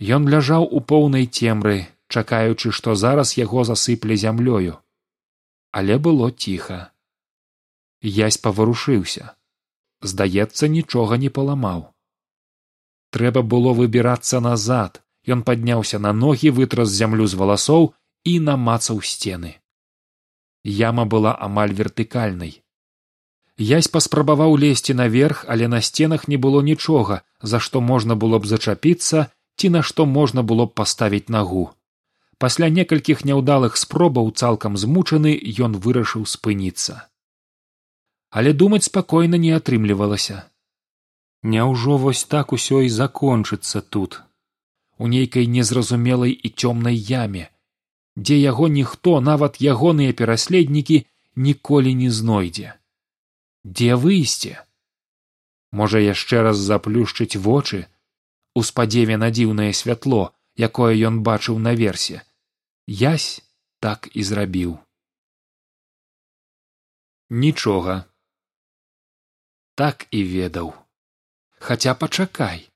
Ён ляжаў у поўнай цемры, чакаючы, што зараз яго засыпле зямлёю, але было ціха. Язь паварушыўся. Здаецца нічога не паламаў. Трэба было выбірацца назад. Ён падняўся на ногі вытрас зямлю з валасоў і намацаў сцены. Яма была амаль вертыкальнай. Язь паспрабаваў лезці наверх але на сценах не было нічога за што можна было б зачапіцца ці на што можна было б паставіць нагу. Пасля некалькіх няўдалых спробаў цалкам змучаны ён вырашыў спыніцца. Але думаць спакойна не атрымлівалася. Няўжо вось так усё і закончыцца тут? У нейкай незразумелай і цёмнай яме дзе яго ніхто нават ягоныя пераследнікі ніколі не знойдзе. Дзе выйсце? Можа яшчэ раз заплюшчыць вочы у спадзеве на дзіўнае святло якое ён бачыў наверсе язь так і зрабіў нічога. Так і ведаў. Хаця пачакай.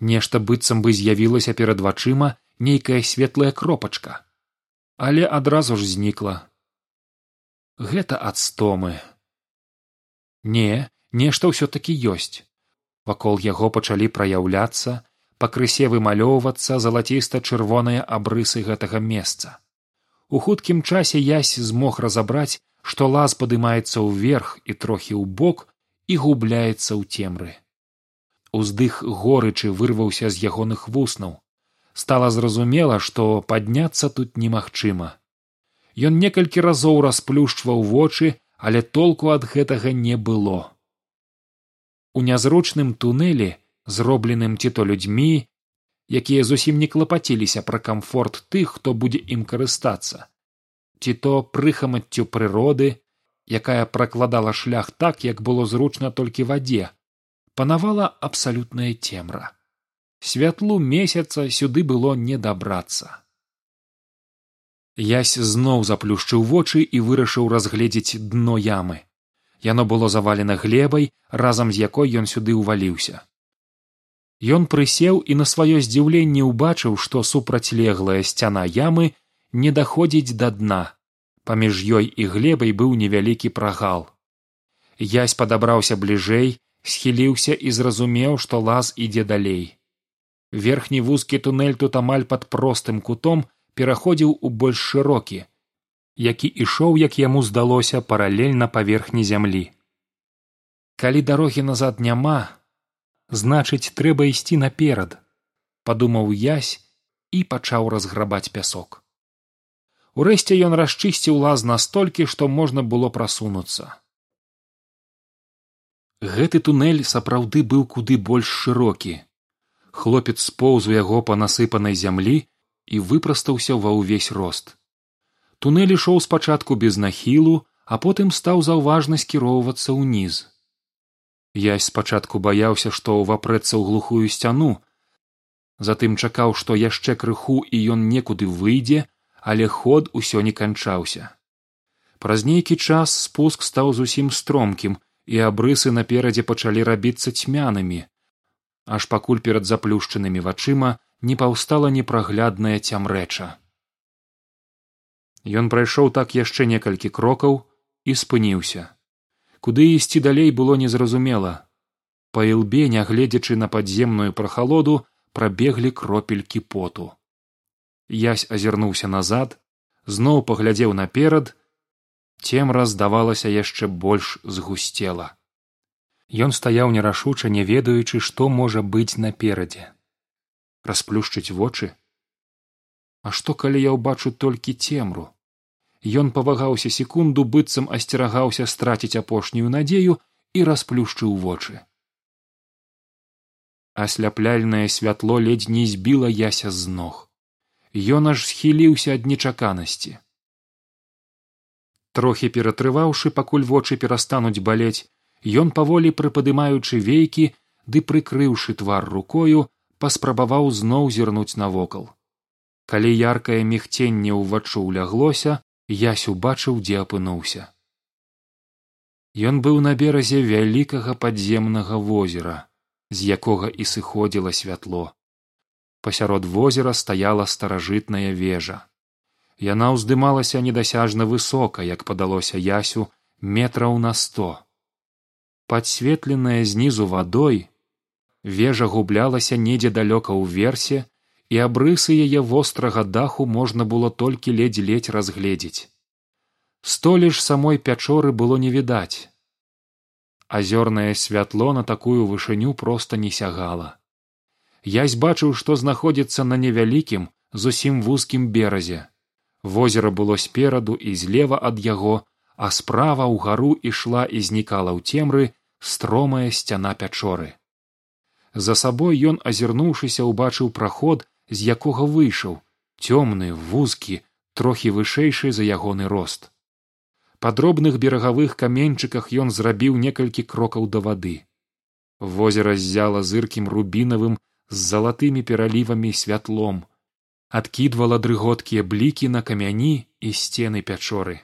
Нешта быццам бы з'явілася перад вачыма нейкая светлая кропачка. Але адразу ж знікла. Гэта ад стомы. Не нешта ўсё такі ёсць вакол яго пачалі праяўляцца пакрысе вымалёўвацца залаціста чырвоныя абрысы гэтага месца у хуткім часе язь змог разабраць што лаз падымаецца ўверх і трохі ў бок і губляецца ў цемры. Уздых горычы вырваўся з ягоных вуснаў. стала зразумела, што падняцца тут немагчыма. Ён некалькі разоў расплюшчваў вочы, але толку ад гэтага не было. У нязручным тунэлі, зробленым ці то людзьмі, якія зусім не клапаціліся пра камфорт тых, хто будзе ім карыстацца, ці то прыхамаццю прыроды, якая пракладала шлях так як было зручна толькі вадзе панавала абсалютная цемра. Святлу месяца сюды было не дабрацца. Язь зноў заплюшчыў вочы і вырашыў разгледзець дно ямы яно было завалена глебай разам з якой ён сюды ўваліўся. Ён прысеў і на сваё здзіўленне ўбачыў што супрацьлеглая сцяна ямы не даходзіць да дна. Паміж ёй і глебай быў невялікі прагал. Язь падабраўся бліжэй схіліўся і зразумеў што лаз ідзе далей. Верхні вузкі тунэль тут амаль пад простым кутом пераходзіў у больш шырокі які ішоў як яму здалося паралельна паверхні зямлі калі дарогі назад няма значыць трэба ісці наперад падумаў язь і пачаў разграбаць пясок Урэшце ён расчысціў лаз настолькі, што можна было прасунуцца. Гэты тунэль сапраўды быў куды больш шырокі. Хлопец споўз у яго па насыпанай зямлі і выпрастаўся ва ўвесь рост. Тунэль ішоў спачатку без нахілу, а потым стаў заўважна скіроўвацца ўніз. Язь спачатку баяўся, што ўвапрэцца ў глухую сцяну, затым чакаў, што яшчэ крыху і ён некуды выйдзе, але ход усё не канчаўся. Праз нейкі час спуск стаў зусім стромкім і абрысы наперадзе пачалі рабіцца цьмянымі, аж пакуль перад заплюшчанымі вачыма не паўстала непраглядная цямрэча. Ён прайшоў так яшчэ некалькі крокаў і спыніўся. Куды ісці далей было незразумела. Па ілбе, нягледзячы на падземную прахалоду, прабеглі кропелькі поту. Язь азірнуўся назад зноў паглядзеў наперад. Цемра здавалася яшчэ больш згусцела. Ён стаяў нерашуча не ведаючы што можа быць наперадзе. Расплюшчыць вочы. А што калі я ўбачу толькі цемру ён павагаўся секунду быццам асцерагаўся страціць апошнюю надзею і расплюшчыў вочы. Асляпляльнае святло ледзь не збіла яся з ног. Ён аж схіліўся ад нечаканасці. Трохі ператрываўшы пакуль вочы перастануць балець ён паволі прыпадымаючы вейкі ды прыкрыўшы твар рукою паспрабаваў зноў зірнуць навокал. Калі яркае мігценне ўваччу ўляглося ясь убачыў дзе апынуўся. Ён быў на беразе вялікага падземнага возера з якога і сыходзіла святло. Пасярод возера стаяла старажытная вежа. Яна ўздымалася недасяжна высока як падалося ясю метраў на сто. Падсветленая знізу вадой вежа гублялася недзе далёка ўверсе і абрысы яе вострага даху можна было толькі ледзь ледзь разгледзець. Столі ж самой пячоры было не відаць. Азёрнае святло на такую вышыню проста не сягала. Язь бачыў што знаходзіцца на невялікім зусім вузкім беразе. Возера было спераду і злева ад яго а справа ўгару ішла і знікала ў цемры стромая сцяна пячоры. За сабой ён азірнуўшыся ўбачыў праход з якога выйшаў цёмны вузкі трохі вышэйшы за ягоны рост. Па дробных берагавых каменьчыках ён зрабіў некалькі крокаў да вады. Возера ззяла зыркім рубінавым з залатымі пералівамі святлом адкідвала дрыготкія блікі на камяні і сцены пячоры.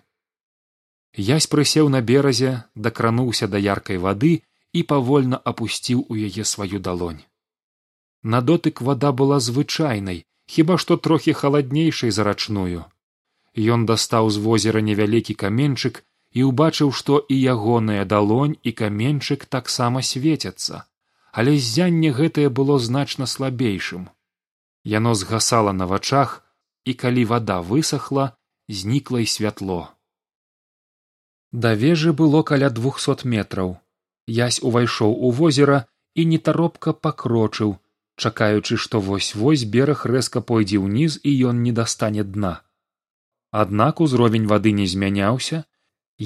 Язь прысеў на беразе дакрануўся да яркай вады і павольна апусціў у яе сваю далонь на дотык вада была звычайнай хіба што трохі халаднейшай за рачную. Ён дастаў з возера невялікі каменчык і ўбачыў што і ягоная далонь і каменчык таксама свецяцца але ззянне гэтае было значна слабейшым. Яно згасала на вачах і калі вада высохла знікла і святло. Да вежы было каля двухсот метраў. Язь увайшоў у возера і нетаропка пакрочыў чакаючы што вось вось бераг рэзка пойдзе ўніз і ён не дастане дна аднак узровень вады не змяняўся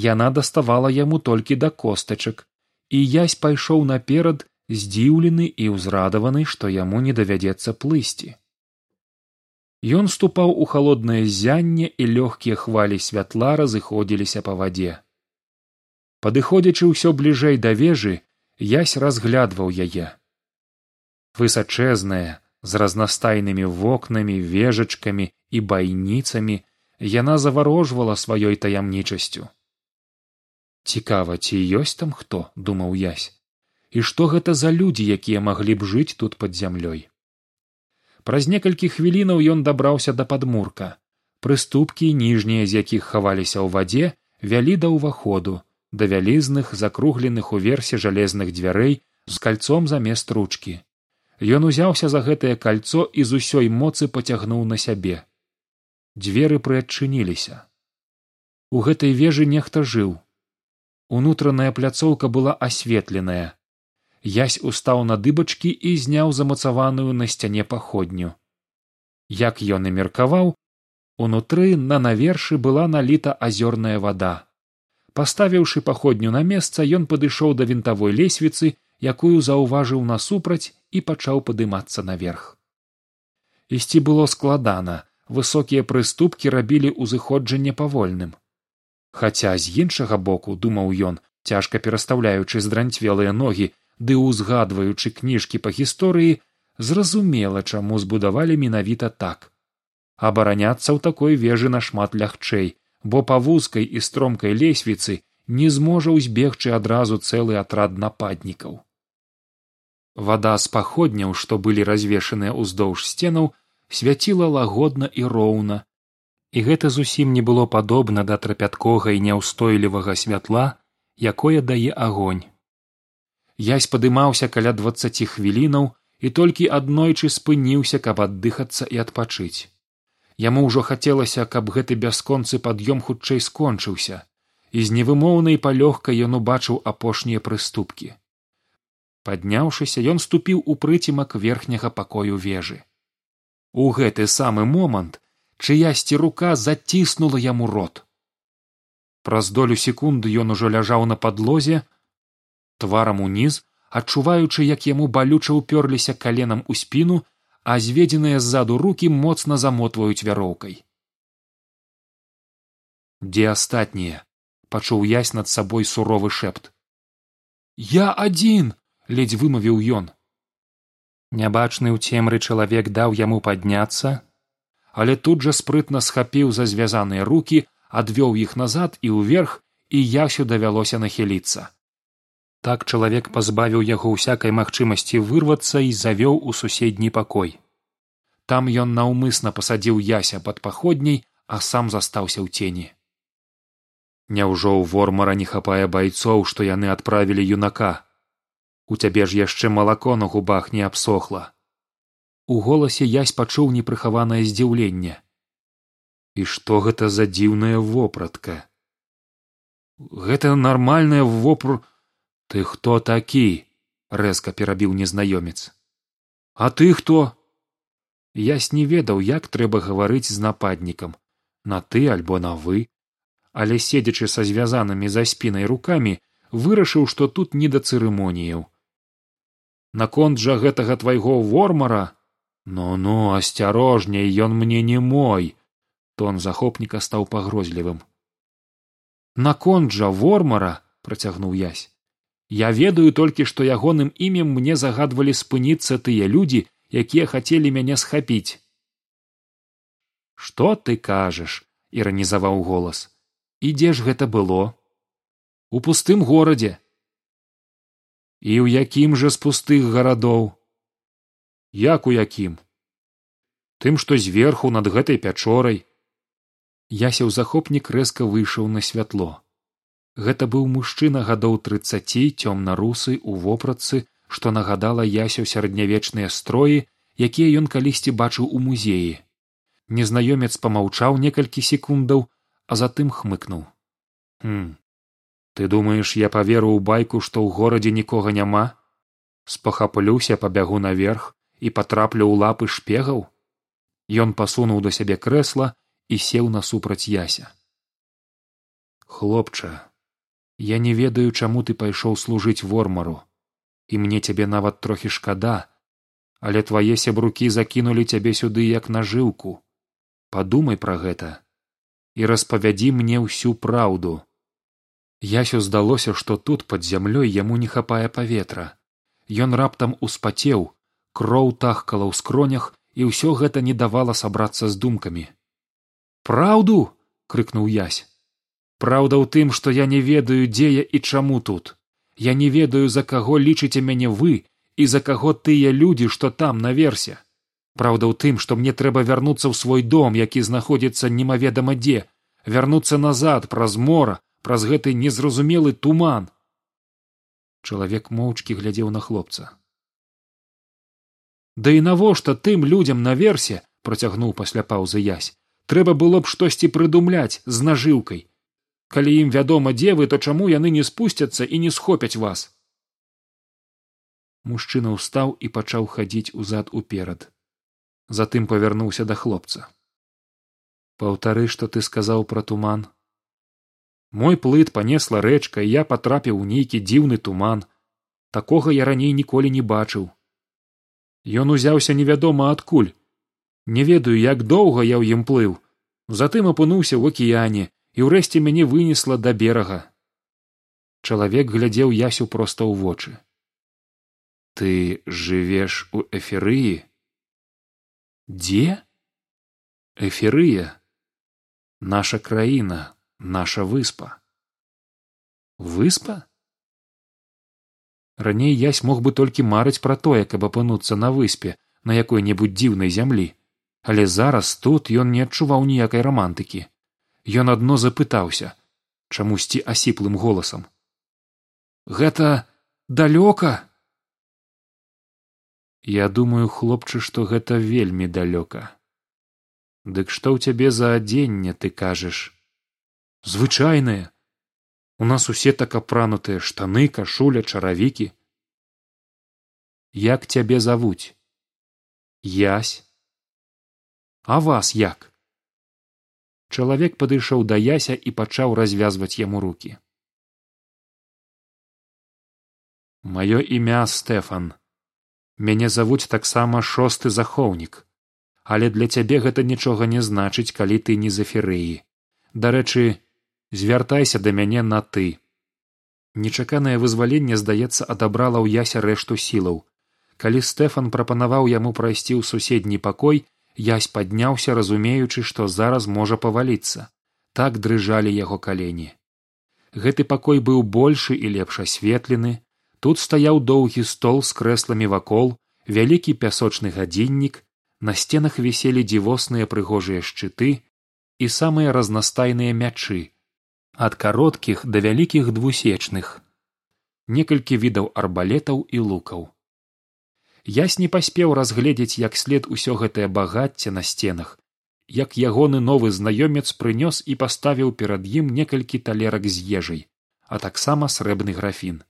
яна даставала яму толькі да костачак і язь пайшоў наперад здзіўлены і ўзрадаваны што яму не давядзецца плысці Ён ступаў у халоднае зянне і лёгкія хвалі святла разыходзіліся па вадзе. Падыходзячы ўсё бліжэй да вежы, язь разглядваў яе. Высачэзная, з разнастайнымі вокнамі, вежачкамі і байніцамі, яна заварожвала сваёй таямнічасцю. Цікава, ці ёсць там хто, думаў язь, і што гэта за людзі, якія маглі б жыць тут пад зямлёй? Праз некалькі хвілінаў ён дабраўся да падмурка. Прыступкі ніжнія з якіх хаваліся ў вадзе вялі да ўваходу да вялізных закругленых уверсе жалезных дзвярэй з кальцом замест ручкі ён узяўся за гэтае кальцо і з усёй моцы пацягнуў на сябе. Дзверы прыадчыніліся. У гэтай вежы нехта жыў. Унутраная пляцоўка была асветленая. Язь устаў на дыбачкі і зняў замацаваную на сцяне паходню. Як ён і меркаваў унутры на навершы была наліта азёрная вада. Паставіўшы паходню на месца ён падышоў да вінтавой лесвіцы якую заўважыў насупраць і пачаў падымацца наверх. Ісці было складана высокія прыступкі рабілі ўзыходжанне павольным хаця з іншага боку думаў ён цяжка перастаўляючы здранцвелыя ногі ды ўзгадваючы кніжкі па гісторыі зразумела чаму збудавалі менавіта так. Абараняцца ў такой вежы нашмат лягчэй бо па вузкай і стромкай лесвіцы не зможа ўзбегчы адразу цэлы атрад нападнікаў вада з паходняў што былі развешаныя ўздоўж сценаў свяціла лагодна і роўна. І гэта зусім не было падобна да трапяткога і няўстойлівага святла якое дае агонь. Язь падымаўся каля дваццаці хвілінаў і толькі аднойчы спыніўся каб аддыхацца і адпачыць. Яму ўжо хацелася каб гэты бясконцы пад'ём хутчэй скончыўся і з невымоўнай палёгкай ён убачыў апошнія прыступкі падняўшыся ён ступіў у прыцімак верхняга пакою вежы. У гэты самы момант чыясьці рука заціснула яму рот. Праз долю секунды ён ужо ляжаў на падлозе тварам уніз адчуваючы як яму балюча ўпёрліся каленам у спіну а зведзеныя ззаду рукі моцна замотваюць вяроўкай. Дзе астатнія пачуў язь над сабой суровы шэпт. Я адзін ледзь вымавіў ён. Нябачны ў цемры чалавек даў яму падняцца але тут жа спрытна схапіў за звязаныя рукі адвёў іх назад і ўверх і ясю давялося нахіліцца. Так чалавек пазбавіў яго ўсякай магчымасці вырвацца і завёў у суседні пакой. Там ён наўмысна пасадзіў яся пад паходняй а сам застаўся ў цені. Няўжо ў вормара не хапае байцоў што яны адправілі юнака у цябе ж яшчэ малако на губах не абсохла. У голасе язь пачуў непрыхаванае здзіўленне. І што гэта за дзіўная вопратка? Гэта нармальная вопр ты хто такі рэзка перабіў незнаёмец. А ты хто? Ясь не ведаў як трэба гаварыць з нападнікам. На ты альбо на вы але седзячы са звязанымі за спінай рукамі вырашыў што тут не да цырымоніяў наконт жа гэтага твайго вормара? Ну ну асцярожней ён мне не мой. Тон захопніка стаў пагрозлівым. Наконт жа вормара? працягнуў язь я ведаю толькі што ягоным імем мне загадвалі спыніцца тыя людзі якія хацелі мяне схапіць. Што ты кажаш? іранізаваў голас. І дзе ж гэта было? У пустым горадзе і ў якім жа з пустых гарадоў? Як у якім? Тым што зверху над гэтай пячорай. Ясеў захопнік рэзка выйшаў на святло. Гэта быў мужчына гадоў трыццаці цёмна-русы у вопратцы што нагадала ясю сярэднявечныя строі якія ён калісьці бачыў у музеі. Незнаёмец памаўчаў некалькі секундаў а затым хмыкнуў. Хм ты думаеш я паверу ў байку што ў горадзе нікога няма? Спахаплюся пабягу наверх і патраплю ў лапы шпегаў? Ён пасунуў да сябе крэсла і сеў насупраць яся. Хлопча я не ведаю чаму ты пайшоў служыць вормару і мне цябе нават трохі шкада але твае сябрукі закінулі цябе сюды як нажыўку. Падумай пра гэта і распавядзі мне ўсю праўду ясю здалося што тут пад зямлёй яму не хапае паветра ён раптам успацеў кроў тахкала ў скронях і ўсё гэта не давала сабрацца з думкамі праўду крыкнуў язь Праўда ў тым, што я не ведаю, дзе я і чаму тут. Я не ведаю, за каго лічыце мяне вы і за каго тыя людзі, што там наверсе. Праўда ў тым, што мне трэба вярнуцца ў свой дом, які знаходзіцца немаведама дзе, вярнуцца назад праз мора, праз гэты незразумелы туман. Чалавек моўчкі глядзеў на хлопца. Да і навошта тым людзям наверсе працягнуў пасля паўзы язь трэба было б штосьці прыдумляць з нажыўкай калі ім вядома дзе вы то чаму яны не спусцяцца і не схопяць вас мужчына ўстаў і пачаў хадзіць узад уперад затым павярнуўся да хлопца паўтары што ты сказаў пра туман мой плыт панесла рэчка і я патрапіў у нейкі дзіўны туман. Такога я раней ніколі не бачыў. Ён узяўся невядома адкуль. Не ведаю як доўга я ў ім плыў. Затым апынуўся ў акіяне і ўрэшце мяне вынесла да берага. Чалавек глядзеў ясю проста ў вочы. Ты жывеш у эферыі дзе? Эферыя наша краіна наша выспа. Выспа? Раней язь мог бы толькі марыць пра тое каб апынуцца на выспе на якой небудзь дзіўнай зямлі. Але зараз тут ён не адчуваў ніякай рамантыкі. Ён адно запытаўся чамусьці асіплым голасам. Гэта далёка? Я думаю хлопчы што гэта вельмі далёка. Дык што ў цябе за адзенне ты кажаш звычайнае у нас усе так апранутыя штаны кашуля чаравікі. Як цябе завуць? Язь а вас як? Чалавек падышоў да яся і пачаў развязваць яму руки маё імя стэфан. Мяне завуць таксама шосты захоўнік. Але для цябе гэта нічога не значыць калі ты не з эферыі дарэчы звяртайся да мяне на ты нечаканае вызваленне здаецца адабрала ў яся рэшту сілаў. Калі стэфан прапанаваў яму прайсці ў суседні пакой язь падняўся разумеючы што зараз можа паваліцца. Так дрыжалі яго калені. Гэты пакой быў большы і лепш асветлены. Тут стаяў доўгі стол з крэсламі вакол вялікі пясочны гадзіннік на сценах віселі дзівосныя прыгожыя шчыты і самыя разнастайныя мячы ад кароткіх да вялікіх двусечных некалькі відаў арбалетаў і лукаў. Ясь не паспеў разгледзець як след усё гэтае багацце на сценах як ягоны новы знаёмец прынёс і паставіў перад ім некалькі талерак з ежай а таксама срэбны графін.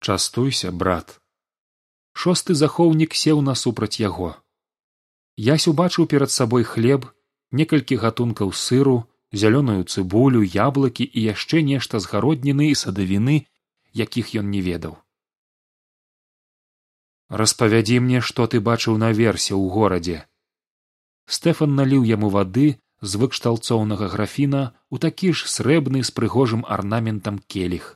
Частуйся брат. Шосты захоўнік сеў насупраць яго. Ясь убачыў перад сабой хлеб некалькі гатункаў сыру зялёную цыбулю яблыкі і яшчэ нешта з гародніны і садавіны якіх ён не ведаў. Распавядзі мне што ты бачыў наверсе ў горадзе стэфан наліў яму вады з выкшталцоўнага графіна у такі ж срэбны з прыгожым арнаментам келіх.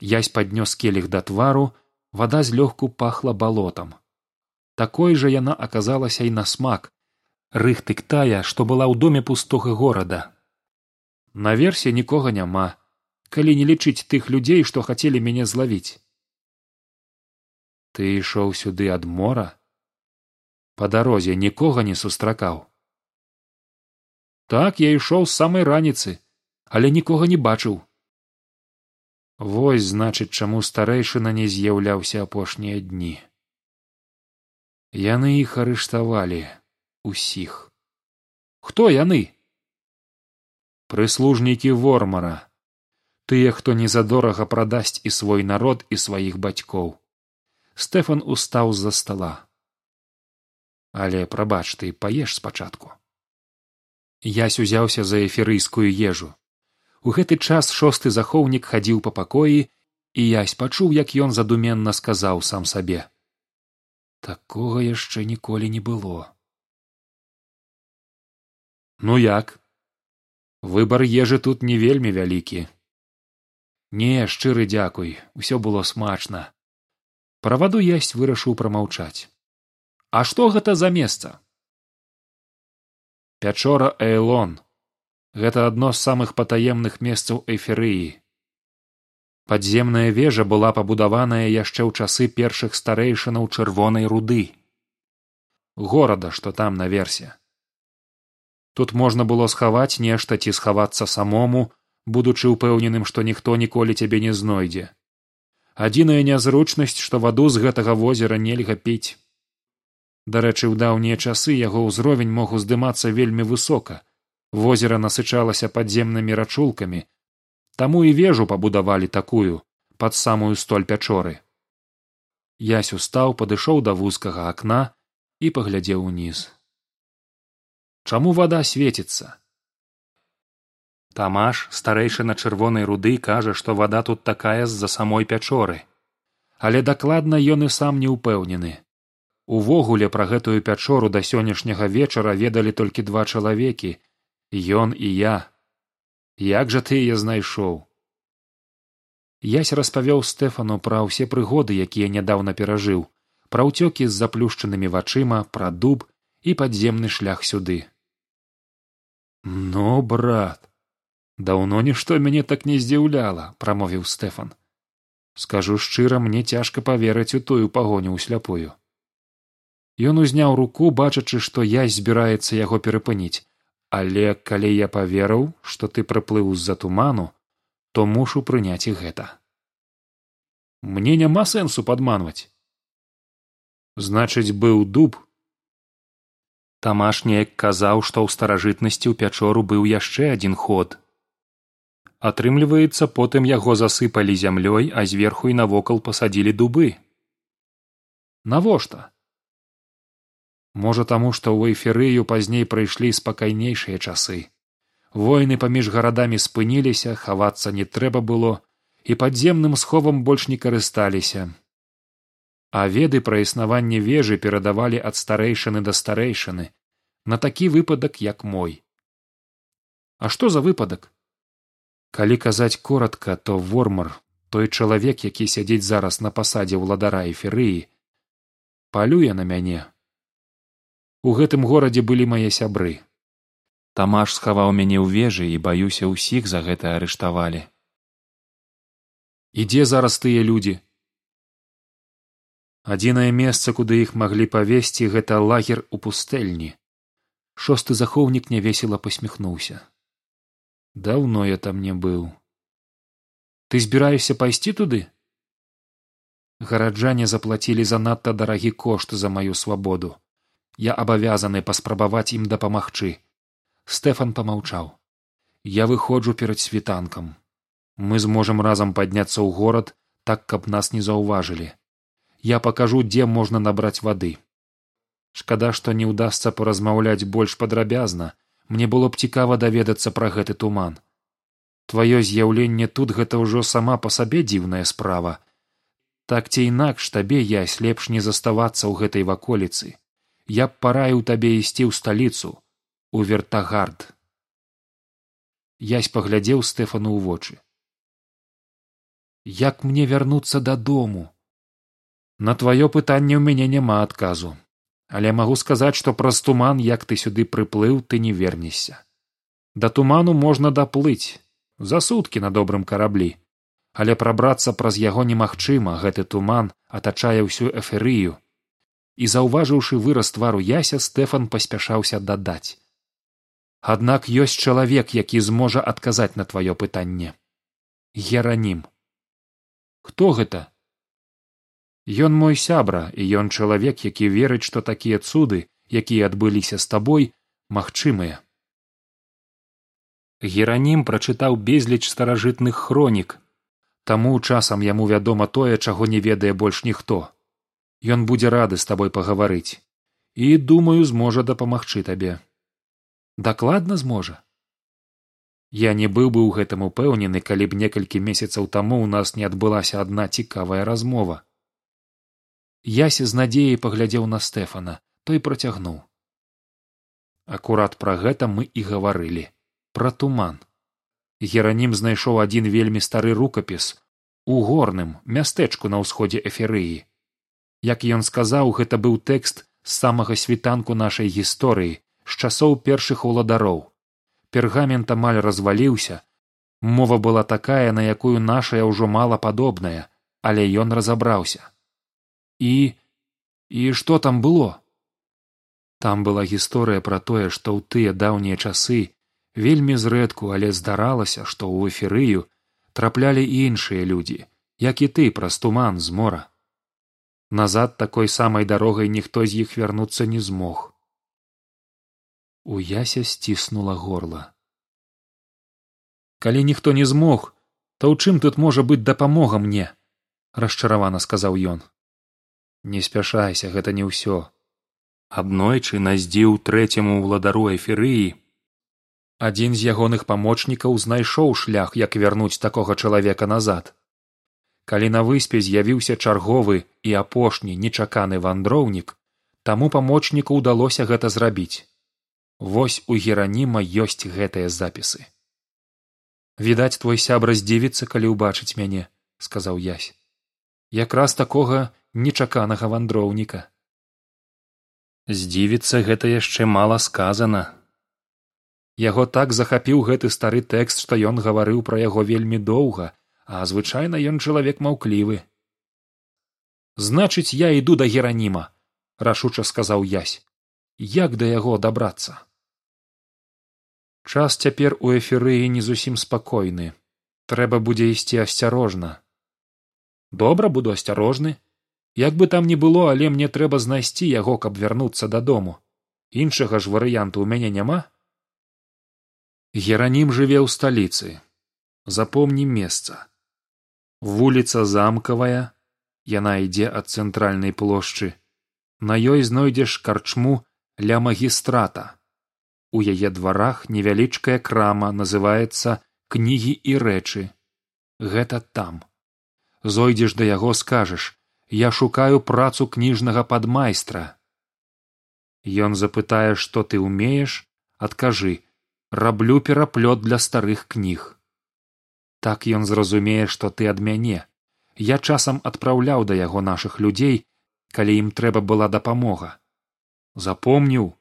Язь паднёс келіх да твару вада злёгку пахла балотам. Такой жа яна аказалася і на смак. Рыхтык тая што была ў доме пустога горада наверсе нікога няма. Калі не лічыць тых людзей што хацелі мяне злавіць. Ты ішоў сюды ад мора? Па дарозе нікога не сустракаў. Так я ішоў з самай раніцы але нікога не бачыў. Вось значыць чаму старэйшына не з'яўляўся апошнія дні. Яны іх арыштавалі усіх хто яны прыслужнікі вормара тыя хто незадорага прадасць і свой народ і сваіх бацькоў. Стэфан устаў з за стола. Але прабач ты паеш спачатку. Ясь узяўся за эферыйскую ежу. У гэты час шосты захоўнік хадзіў па пакоі і ясь пачуў як ён задуменна сказаў сам сабе. Такога яшчэ ніколі не было ну як выбар ежы тут не вельмі вялікі. Не шчыры дзякуй усё было смачна. Пра ваду ясь вырашыў прамаўчаць. А што гэта за месца? Пячора эйлон. Гэта адно з самых патаемных месцаў эферыі падземная вежа была пабудаваная яшчэ ў часы першых старэйшынаў чырвонай руды. Горада што там наверсе тут можна было схаваць нешта ці схавацца самому будучы ўпэўненым што ніхто ніколі цябе не знойдзе. Адзіная нязручнасць што ваду з гэтага возера нельга піць. Дарэчы ў даўнія часы яго ўзровень мог уздымацца вельмі высока. Возера насычалася падземнымі рачулкамі. Таму і вежу пабудавалі такую пад самую столь пячоры. Ясь устаў падышоў да вузкага акна і паглядзеў уніз чаму вада свеціцца тамаш старэйшы на чырвонай руды кажа што вада тут такая з за самой пячоры. Але дакладна ён і сам не ўпэўнены. Увогуле пра гэтую пячору да сённяшняга вечара ведалі толькі два чалавекі ён і я. Як жа ты яе знайшоў? Ясь распавёў стэфану пра ўсе прыгоды якія нядаўна перажыў пра ўцёкі з заплюшчанымі вачыма пра дуб і падземны шлях сюды ну брат даўно нішто мяне так не здзіўляла прамовіў стэфан скажу шчыра мне цяжка паверыць у тую пагоню ў сляпую Ён узняў руку, бачачы, што я збіраецца яго перапыніць, але калі я паверыў, што ты прыплыў з-за туману, то мушу прыняць і гэта. Мне няма сэнсу падманваць. Значыць, быў дуб. Тамаш неяк казаў, што ў старажытнасці ў пячору быў яшчэ адзін ход. Атрымліваецца, потым яго засыпалі зямлёй, а зверху і навокал пасадзілі дубы. Навошта? можа таму што ў эйферыю пазней прыйшлі спакайнейшыя часы войны паміж гарадамі спыніліся хавацца не трэба было і падземным сховам больш не карысталіся а веды пра існаванне вежы перадавалі ад старэйшыны да старэйшыны на такі выпадак як мой. А што за выпадак? Калі казаць коротко то вормар той чалавек які сядзіць зараз на пасадзе ўладара эферыі палюе на мяне. У гэтым горадзе былі мае сябры. Тамаш схаваў мяне ў вежы і баюся ўсіх за гэта арыштавалі. І дзе зараз тыя людзі адзінае месца куды іх маглі павесці гэта лагер у пустэльні. Шосты захоўнік нявесела посміхнуўся даўно я там не быў. Ты збіраешся пайсці туды? Гараджане заплацілі занадта дарагі кошт за маю свабоду. Я абавязаны паспрабаваць ім дапамагчы. Стэфан помаўчаў я выходжу перад світанкам. Мы зможам разам падняцца ў горад так каб нас не заўважылі я пакажу дзе можна набраць вады шкада што не ўдасся паразмаўляць больш падрабязна мне было б цікава даведацца пра гэты туман. Тваё з'яўленне тут гэта ўжо сама па сабе дзіўная справа. Так ці інакш табе ясь лепш не заставацца ў гэтай ваколіцы. Я б параіў табе ісці ў сталіцу у вертагард. Язь паглядзеў стэфану ў вочы. Як мне вярнуцца дадому на тваё пытанне ў мяне няма адказу. Але магу сказаць што праз туман як ты сюды прыплыў ты не вернешся. Да туману можна даплыць за суткі на добрым караблі. Але прабрацца праз яго немагчыма гэты туман атачае ўсю эферыю. І заўважыўшы выраз твару яся стэфан паспяшаўся дадаць. Аднак ёсць чалавек які зможа адказаць на тваё пытанне. Геранім. Хто гэта Ён мой сябра і ён чалавек, які верыць, што такія цуды, якія адбыліся з табой, магчымыя. Геранім прачытаў безліч старажытных хронік, таму часам яму вядома тое, чаго не ведае больш ніхто. Ён будзе рады з табой пагаварыць. І думаю зможа дапамагчы табе. Дакладна зможа. Я не быў бы ў гэтым упэўнены калі б некалькі месяцаў таму ў нас не адбылася адна цікавая размова ясі з надзеяй паглядзеў на стэфана той працягнуў. Акурат пра гэта мы і гаварылі. Пра туман. Геранім знайшоў адзін вельмі стары рукапіс у горным мястэчку на ўсходзе эферыі як ён сказаў гэта быў тэкст з самага світанку нашай гісторыі з часоў першых уладароў. Пергамент амаль разваліўся. Мова была такая на якую нашая ўжо мала падобная але ён разабраўся і і што там было? Там была гісторыя пра тое што ў тыя даўнія часы вельмі зрэдку але здаралася што ў эферыю траплялі іншыя людзі як і ты праз туман з мора. Назад такой самай дарогай ніхто з іх вярнуцца не змог. У яся сціснула горла. Калі ніхто не змог то ў чым тут можа быць дапамога мне расчаравана сказаў ён не спяшайся гэта не ўсё. Аднойчы наздзіў трэцяму ўладару эферыі адзін з ягоных памочнікаў знайшоў шлях як вярнуць такога чалавека назад. Калі на выспе з'явіўся чарговы і апошні нечаканы вандроўнік таму памочніку ўдалося гэта зрабіць. Вось у гераніма ёсць гэтыя запісы. Відаць твой сябра здзівіцца калі ўбачыць мяне сказаў язь якраз такога нечаканага вандроўніка. Здзівіцца гэта яшчэ мала сказана. Яго так захапіў гэты стары тэкст што ён гаварыў пра яго вельмі доўга а звычайна ён чалавек маўклівы. Значыць я іду да гераніма рашуча сказаў язь як да яго дабрацца? Час цяпер у эферыі не зусім спакойны. Трэба будзе ісці асцярожна. Добра буду асцярожны як бы там ні было але мне трэба знайсці яго каб вярнуцца дадому. Іншага ж варыянту ў мяне няма? Геранім жыве ў сталіцы. Запомні месца. Вуліца замкавая яна ідзе ад цэнтральнай плошчы. На ёй знойдзеш карчму ля магістрата. У яе дварах невялічкая крама называецца кнігі і рэчы гэта там. Зойдзеш да яго скажаш я шукаю працу кніжнага падмайстра. Ён запытае што ты ўмееш? Адкажы раблю пераплёт для старых кніг. Так ён зразумее што ты ад мяне. Я часам адпраўляў да яго нашых людзей калі ім трэба была дапамога. Запомніў?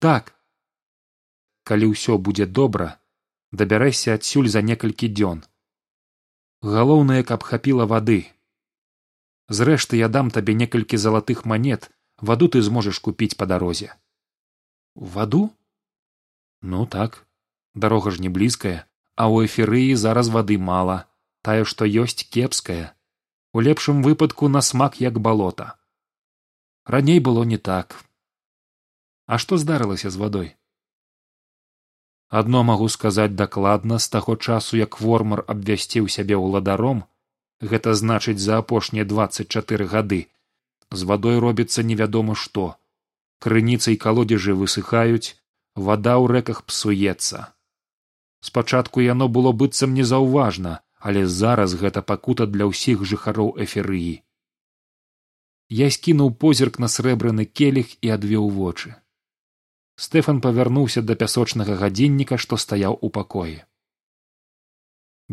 Так. Калі ўсё будзе добра дабярэся адсюль за некалькі дзён. Галоўнае каб хапіла вады зрэшты я дам табе некалькі залатых манет ваду ты зможаш купіць па дарозе. Ваду? Ну так дарога ж не блізкая а ў эферыі зараз вады мала тая што ёсць кепская. У лепшым выпадку на смак як балота. Раней было не так. А што здарылася з вадой? Адно магу сказаць дакладна з таго часу як вормар абвясціў сябе ўладаром гэта значыць за апошнія двадцать чатыры гады. З вадой робіцца невядома што. Крыніцы і калодзежы высыхаюць вада ў рэках псуецца. Спачатку яно было быццам незаўважна але зараз гэта пакута для ўсіх жыхароў эферыі я скінуў позірк на срэбраны келіх і адвёў вочы. Стэфан павярнуўся да пясочнага гадзінніка што стаяў у пакоі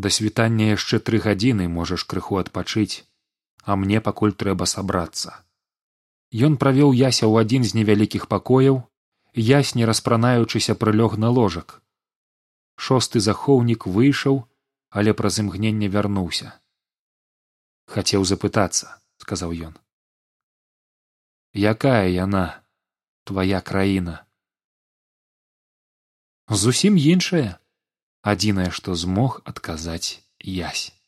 да світання яшчэ тры гадзіны можаш крыху адпачыць а мне пакуль трэба сабрацца. Ён правёў яся ў адзін з невялікіх пакояў ясь не распранаючыся прылёг на ложак. Шосты захоўнік выйшаў але праз імгненне вярнуўся. Хацеў запытацца сказаў ён. Якая яна твая краіна? Зусім іншая адзінае што змог адказаць язь